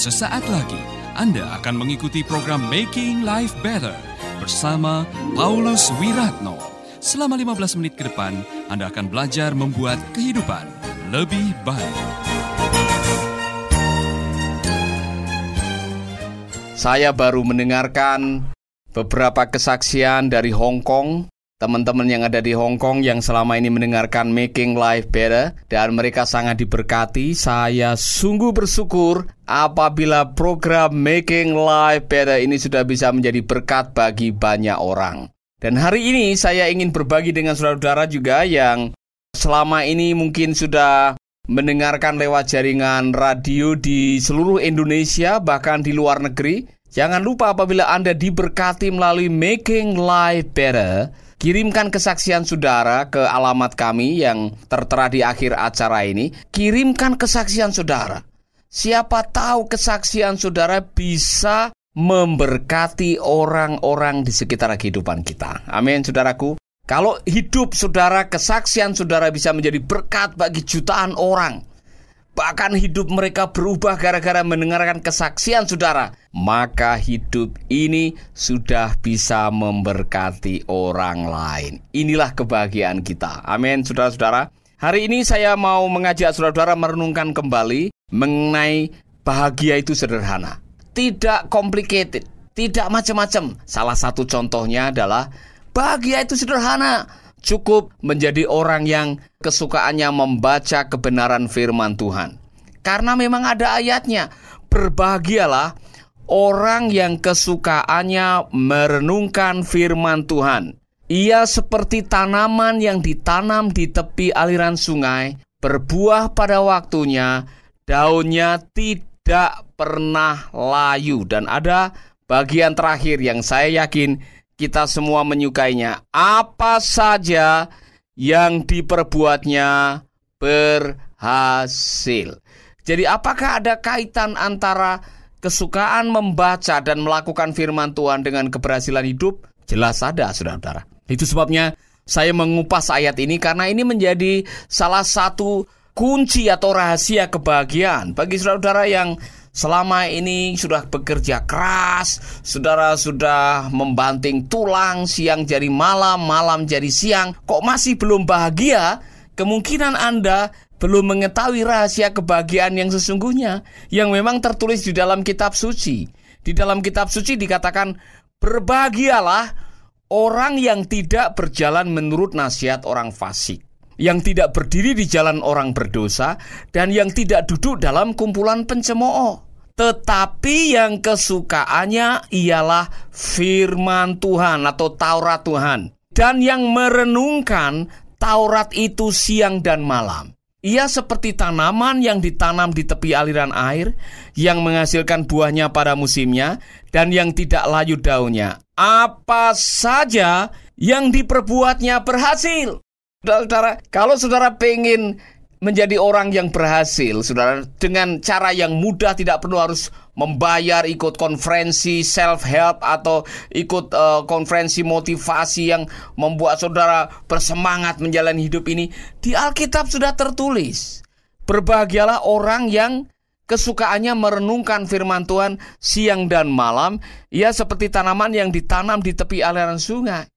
Sesaat lagi Anda akan mengikuti program Making Life Better bersama Paulus Wiratno. Selama 15 menit ke depan, Anda akan belajar membuat kehidupan lebih baik. Saya baru mendengarkan beberapa kesaksian dari Hong Kong teman-teman yang ada di Hong Kong yang selama ini mendengarkan Making Life Better dan mereka sangat diberkati. Saya sungguh bersyukur apabila program Making Life Better ini sudah bisa menjadi berkat bagi banyak orang. Dan hari ini saya ingin berbagi dengan saudara-saudara juga yang selama ini mungkin sudah mendengarkan lewat jaringan radio di seluruh Indonesia bahkan di luar negeri. Jangan lupa apabila Anda diberkati melalui Making Life Better, Kirimkan kesaksian saudara ke alamat kami yang tertera di akhir acara ini. Kirimkan kesaksian saudara. Siapa tahu kesaksian saudara bisa memberkati orang-orang di sekitar kehidupan kita. Amin, saudaraku. Kalau hidup saudara, kesaksian saudara bisa menjadi berkat bagi jutaan orang bahkan hidup mereka berubah gara-gara mendengarkan kesaksian saudara, maka hidup ini sudah bisa memberkati orang lain. Inilah kebahagiaan kita. Amin, saudara-saudara. Hari ini saya mau mengajak saudara-saudara merenungkan kembali mengenai bahagia itu sederhana. Tidak complicated, tidak macam-macam. Salah satu contohnya adalah bahagia itu sederhana cukup menjadi orang yang kesukaannya membaca kebenaran firman Tuhan. Karena memang ada ayatnya, berbahagialah orang yang kesukaannya merenungkan firman Tuhan. Ia seperti tanaman yang ditanam di tepi aliran sungai, berbuah pada waktunya, daunnya tidak pernah layu. Dan ada bagian terakhir yang saya yakin kita semua menyukainya. Apa saja yang diperbuatnya berhasil. Jadi apakah ada kaitan antara kesukaan membaca dan melakukan firman Tuhan dengan keberhasilan hidup? Jelas ada, saudara-saudara. Itu sebabnya saya mengupas ayat ini karena ini menjadi salah satu kunci atau rahasia kebahagiaan bagi saudara-saudara yang selama ini sudah bekerja keras, saudara sudah membanting tulang siang jadi malam, malam jadi siang, kok masih belum bahagia? Kemungkinan Anda belum mengetahui rahasia kebahagiaan yang sesungguhnya yang memang tertulis di dalam kitab suci. Di dalam kitab suci dikatakan berbahagialah orang yang tidak berjalan menurut nasihat orang fasik yang tidak berdiri di jalan orang berdosa, dan yang tidak duduk dalam kumpulan pencemooh. Tetapi yang kesukaannya ialah firman Tuhan atau Taurat Tuhan. Dan yang merenungkan Taurat itu siang dan malam. Ia seperti tanaman yang ditanam di tepi aliran air, yang menghasilkan buahnya pada musimnya, dan yang tidak layu daunnya. Apa saja yang diperbuatnya berhasil. Saudara, kalau saudara pengen menjadi orang yang berhasil, saudara, dengan cara yang mudah tidak perlu harus membayar ikut konferensi self help atau ikut uh, konferensi motivasi yang membuat saudara bersemangat menjalani hidup ini. Di Alkitab sudah tertulis, berbahagialah orang yang kesukaannya merenungkan firman Tuhan siang dan malam, ia seperti tanaman yang ditanam di tepi aliran sungai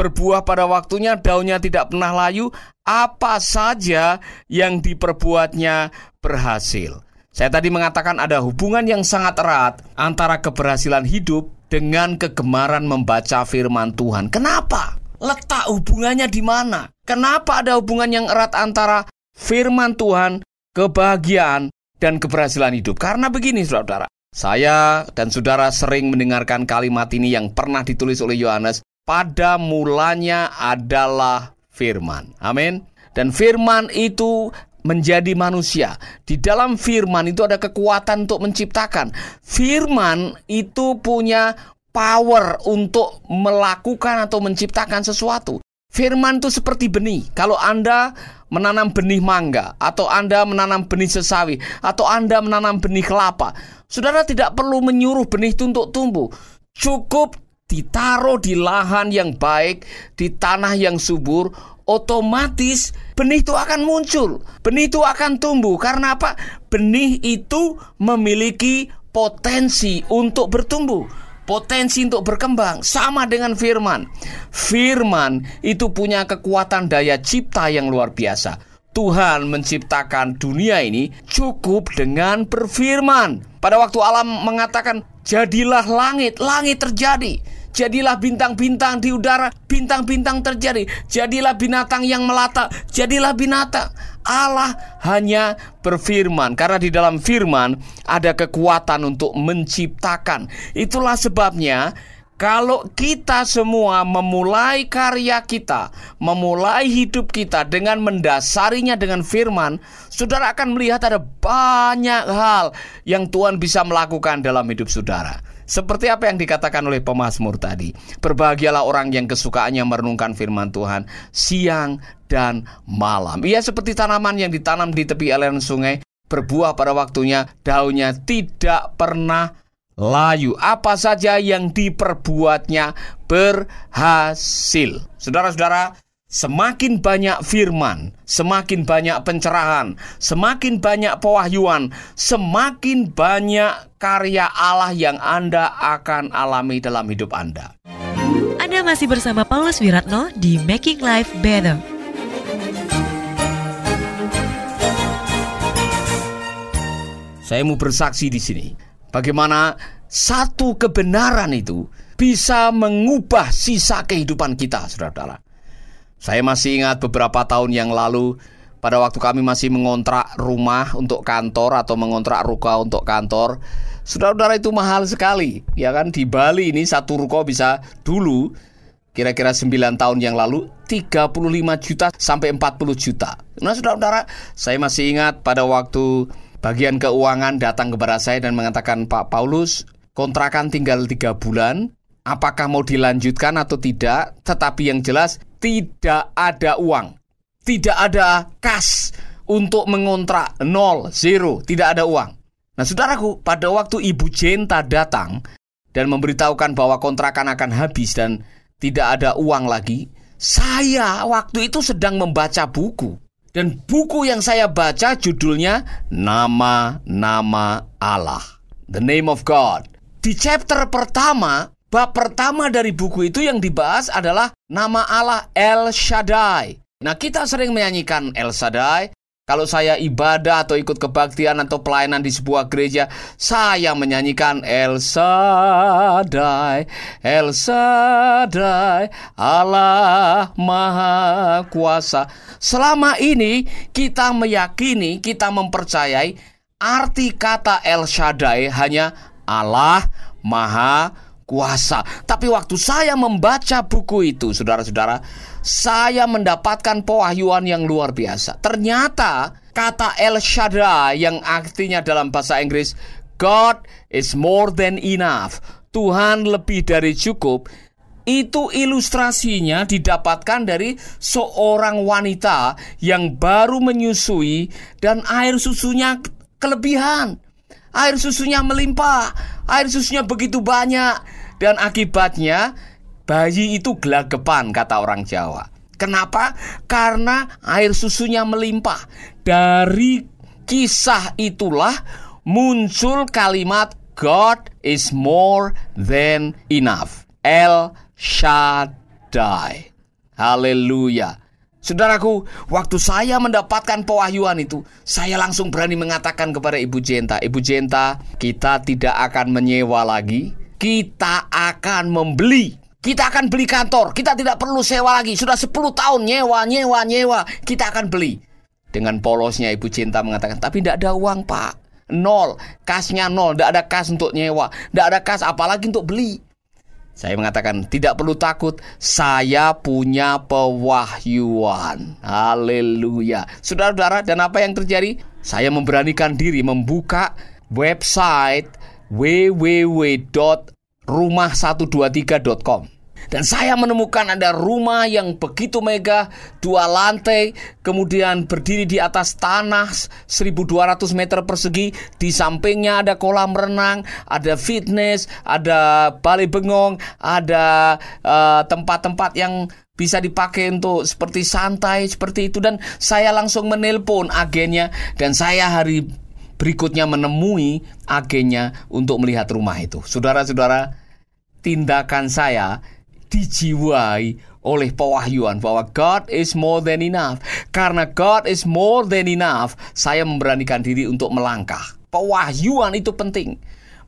berbuah pada waktunya, daunnya tidak pernah layu, apa saja yang diperbuatnya berhasil. Saya tadi mengatakan ada hubungan yang sangat erat antara keberhasilan hidup dengan kegemaran membaca firman Tuhan. Kenapa? Letak hubungannya di mana? Kenapa ada hubungan yang erat antara firman Tuhan, kebahagiaan, dan keberhasilan hidup? Karena begini, saudara. Saya dan saudara sering mendengarkan kalimat ini yang pernah ditulis oleh Yohanes pada mulanya adalah firman. Amin. Dan firman itu menjadi manusia. Di dalam firman itu ada kekuatan untuk menciptakan. Firman itu punya power untuk melakukan atau menciptakan sesuatu. Firman itu seperti benih. Kalau Anda menanam benih mangga, atau Anda menanam benih sesawi, atau Anda menanam benih kelapa, saudara tidak perlu menyuruh benih itu untuk tumbuh. Cukup ditaruh di lahan yang baik, di tanah yang subur, otomatis benih itu akan muncul. Benih itu akan tumbuh. Karena apa? Benih itu memiliki potensi untuk bertumbuh potensi untuk berkembang sama dengan firman. Firman itu punya kekuatan daya cipta yang luar biasa. Tuhan menciptakan dunia ini cukup dengan berfirman. Pada waktu alam mengatakan, "Jadilah langit," langit terjadi. Jadilah bintang-bintang di udara, bintang-bintang terjadi. Jadilah binatang yang melata, jadilah binatang. Allah hanya berfirman karena di dalam firman ada kekuatan untuk menciptakan. Itulah sebabnya kalau kita semua memulai karya kita, memulai hidup kita dengan mendasarinya dengan firman, saudara akan melihat ada banyak hal yang Tuhan bisa melakukan dalam hidup saudara. Seperti apa yang dikatakan oleh pemazmur tadi. Berbahagialah orang yang kesukaannya merenungkan firman Tuhan siang dan malam. Ia seperti tanaman yang ditanam di tepi aliran sungai, berbuah pada waktunya, daunnya tidak pernah layu. Apa saja yang diperbuatnya berhasil. Saudara-saudara, Semakin banyak firman, semakin banyak pencerahan, semakin banyak pewahyuan, semakin banyak karya Allah yang Anda akan alami dalam hidup Anda. Anda masih bersama Paulus Wiratno di Making Life Better. Saya mau bersaksi di sini. Bagaimana satu kebenaran itu bisa mengubah sisa kehidupan kita, saudara-saudara. Saya masih ingat beberapa tahun yang lalu pada waktu kami masih mengontrak rumah untuk kantor atau mengontrak ruko untuk kantor. Saudara-saudara itu mahal sekali, ya kan? Di Bali ini satu ruko bisa dulu kira-kira 9 tahun yang lalu 35 juta sampai 40 juta. Nah, saudara-saudara, saya masih ingat pada waktu bagian keuangan datang kepada saya dan mengatakan, "Pak Paulus, kontrakan tinggal tiga bulan, apakah mau dilanjutkan atau tidak? Tetapi yang jelas tidak ada uang, tidak ada kas untuk mengontrak nol, zero, tidak ada uang. Nah, saudaraku, pada waktu Ibu Jenta datang dan memberitahukan bahwa kontrakan akan habis dan tidak ada uang lagi, saya waktu itu sedang membaca buku. Dan buku yang saya baca judulnya Nama-Nama Allah. The Name of God. Di chapter pertama, Bab pertama dari buku itu yang dibahas adalah nama Allah El Shaddai. Nah, kita sering menyanyikan El Shaddai. Kalau saya ibadah atau ikut kebaktian atau pelayanan di sebuah gereja, saya menyanyikan El Shaddai, El Shaddai, Allah Maha Kuasa. Selama ini kita meyakini, kita mempercayai arti kata El Shaddai hanya Allah Maha Kuasa kuasa. Tapi waktu saya membaca buku itu, saudara-saudara, saya mendapatkan pewahyuan yang luar biasa. Ternyata kata El Shaddai yang artinya dalam bahasa Inggris God is more than enough. Tuhan lebih dari cukup. Itu ilustrasinya didapatkan dari seorang wanita yang baru menyusui dan air susunya kelebihan. Air susunya melimpah, air susunya begitu banyak dan akibatnya bayi itu gelagapan kata orang Jawa. Kenapa? Karena air susunya melimpah. Dari kisah itulah muncul kalimat God is more than enough. El Shaddai. Haleluya. Saudaraku, waktu saya mendapatkan pewahyuan itu, saya langsung berani mengatakan kepada Ibu Jenta, Ibu Jenta, kita tidak akan menyewa lagi, kita akan membeli kita akan beli kantor, kita tidak perlu sewa lagi. Sudah 10 tahun nyewa, nyewa, nyewa, kita akan beli. Dengan polosnya Ibu Cinta mengatakan, tapi tidak ada uang pak. Nol, kasnya nol, tidak ada kas untuk nyewa. Tidak ada kas, apalagi untuk beli. Saya mengatakan, tidak perlu takut, saya punya pewahyuan. Haleluya. Saudara-saudara, dan apa yang terjadi? Saya memberanikan diri membuka website www.rumah123.com. Dan saya menemukan ada rumah yang begitu megah, dua lantai, kemudian berdiri di atas tanah 1200 meter persegi. Di sampingnya ada kolam renang, ada fitness, ada balai bengong, ada eh, tempat-tempat uh, yang bisa dipakai untuk seperti santai seperti itu dan saya langsung menelpon agennya dan saya hari berikutnya menemui agennya untuk melihat rumah itu. Saudara-saudara, tindakan saya dijiwai oleh pewahyuan bahwa God is more than enough. Karena God is more than enough, saya memberanikan diri untuk melangkah. Pewahyuan itu penting.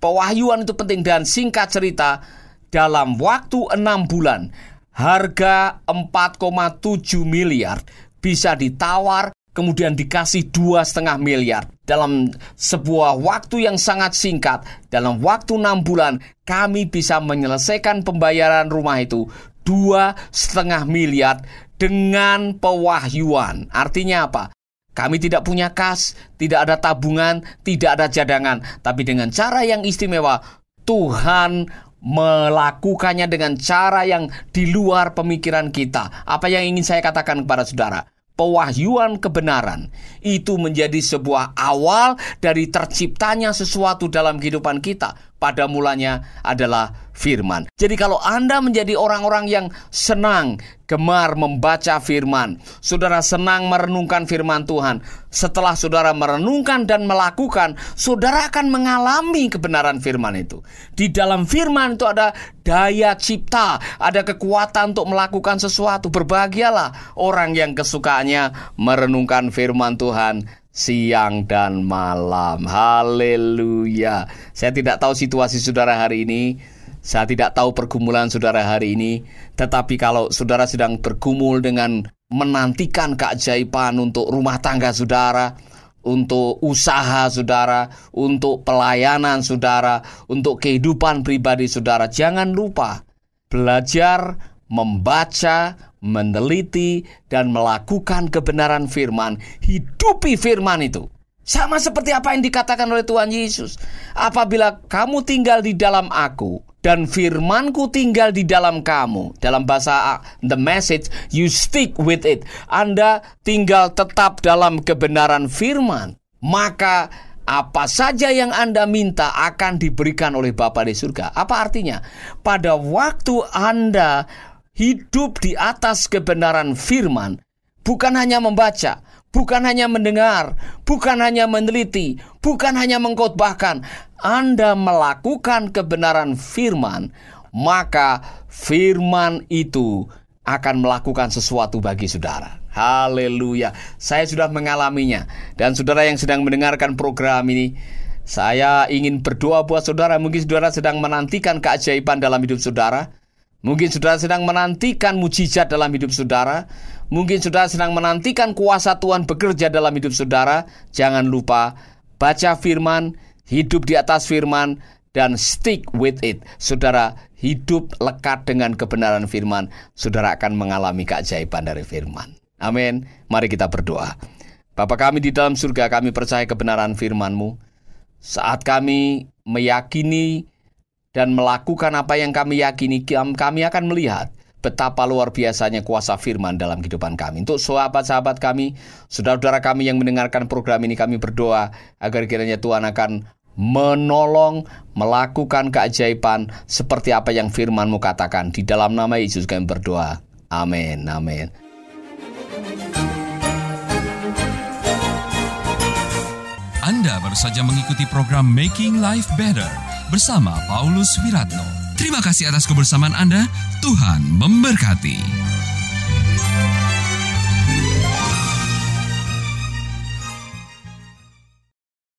Pewahyuan itu penting dan singkat cerita, dalam waktu enam bulan, harga 4,7 miliar bisa ditawar kemudian dikasih dua setengah miliar. Dalam sebuah waktu yang sangat singkat dalam waktu enam bulan kami bisa menyelesaikan pembayaran rumah itu dua setengah miliar dengan pewahyuan. Artinya apa? Kami tidak punya kas tidak ada tabungan tidak ada cadangan. Tapi dengan cara yang istimewa Tuhan melakukannya dengan cara yang di luar pemikiran kita. Apa yang ingin saya katakan kepada saudara pewahyuan kebenaran itu menjadi sebuah awal dari terciptanya sesuatu dalam kehidupan kita. Pada mulanya adalah firman. Jadi kalau Anda menjadi orang-orang yang senang gemar membaca firman. Saudara senang merenungkan firman Tuhan. Setelah saudara merenungkan dan melakukan, saudara akan mengalami kebenaran firman itu. Di dalam firman itu ada daya cipta, ada kekuatan untuk melakukan sesuatu. Berbahagialah orang yang kesukaannya merenungkan firman Tuhan siang dan malam. Haleluya. Saya tidak tahu situasi saudara hari ini. Saya tidak tahu pergumulan saudara hari ini, tetapi kalau saudara sedang bergumul dengan menantikan keajaiban untuk rumah tangga saudara, untuk usaha saudara, untuk pelayanan saudara, untuk kehidupan pribadi saudara, jangan lupa belajar membaca, meneliti, dan melakukan kebenaran firman. Hidupi firman itu. Sama seperti apa yang dikatakan oleh Tuhan Yesus. Apabila kamu tinggal di dalam aku, dan firmanku tinggal di dalam kamu. Dalam bahasa the message, you stick with it. Anda tinggal tetap dalam kebenaran firman. Maka apa saja yang Anda minta akan diberikan oleh Bapa di surga. Apa artinya? Pada waktu Anda hidup di atas kebenaran firman, bukan hanya membaca, bukan hanya mendengar, bukan hanya meneliti, bukan hanya mengkhotbahkan, anda melakukan kebenaran firman, maka firman itu akan melakukan sesuatu bagi saudara. Haleluya. Saya sudah mengalaminya. Dan saudara yang sedang mendengarkan program ini, saya ingin berdoa buat saudara. Mungkin saudara sedang menantikan keajaiban dalam hidup saudara. Mungkin saudara sedang menantikan mujizat dalam hidup saudara. Mungkin saudara sedang menantikan kuasa Tuhan bekerja dalam hidup saudara. Jangan lupa baca firman, hidup di atas firman, dan stick with it. Saudara hidup lekat dengan kebenaran firman, saudara akan mengalami keajaiban dari firman. Amin. Mari kita berdoa. Bapa kami di dalam surga, kami percaya kebenaran firman-Mu. Saat kami meyakini dan melakukan apa yang kami yakini, kami akan melihat betapa luar biasanya kuasa firman dalam kehidupan kami. Untuk sahabat-sahabat kami, saudara-saudara kami yang mendengarkan program ini, kami berdoa agar kiranya Tuhan akan menolong, melakukan keajaiban seperti apa yang firman-Mu katakan. Di dalam nama Yesus kami berdoa. Amin. Amin. Anda baru saja mengikuti program Making Life Better bersama Paulus Wiratno. Terima kasih atas kebersamaan Anda. Tuhan memberkati.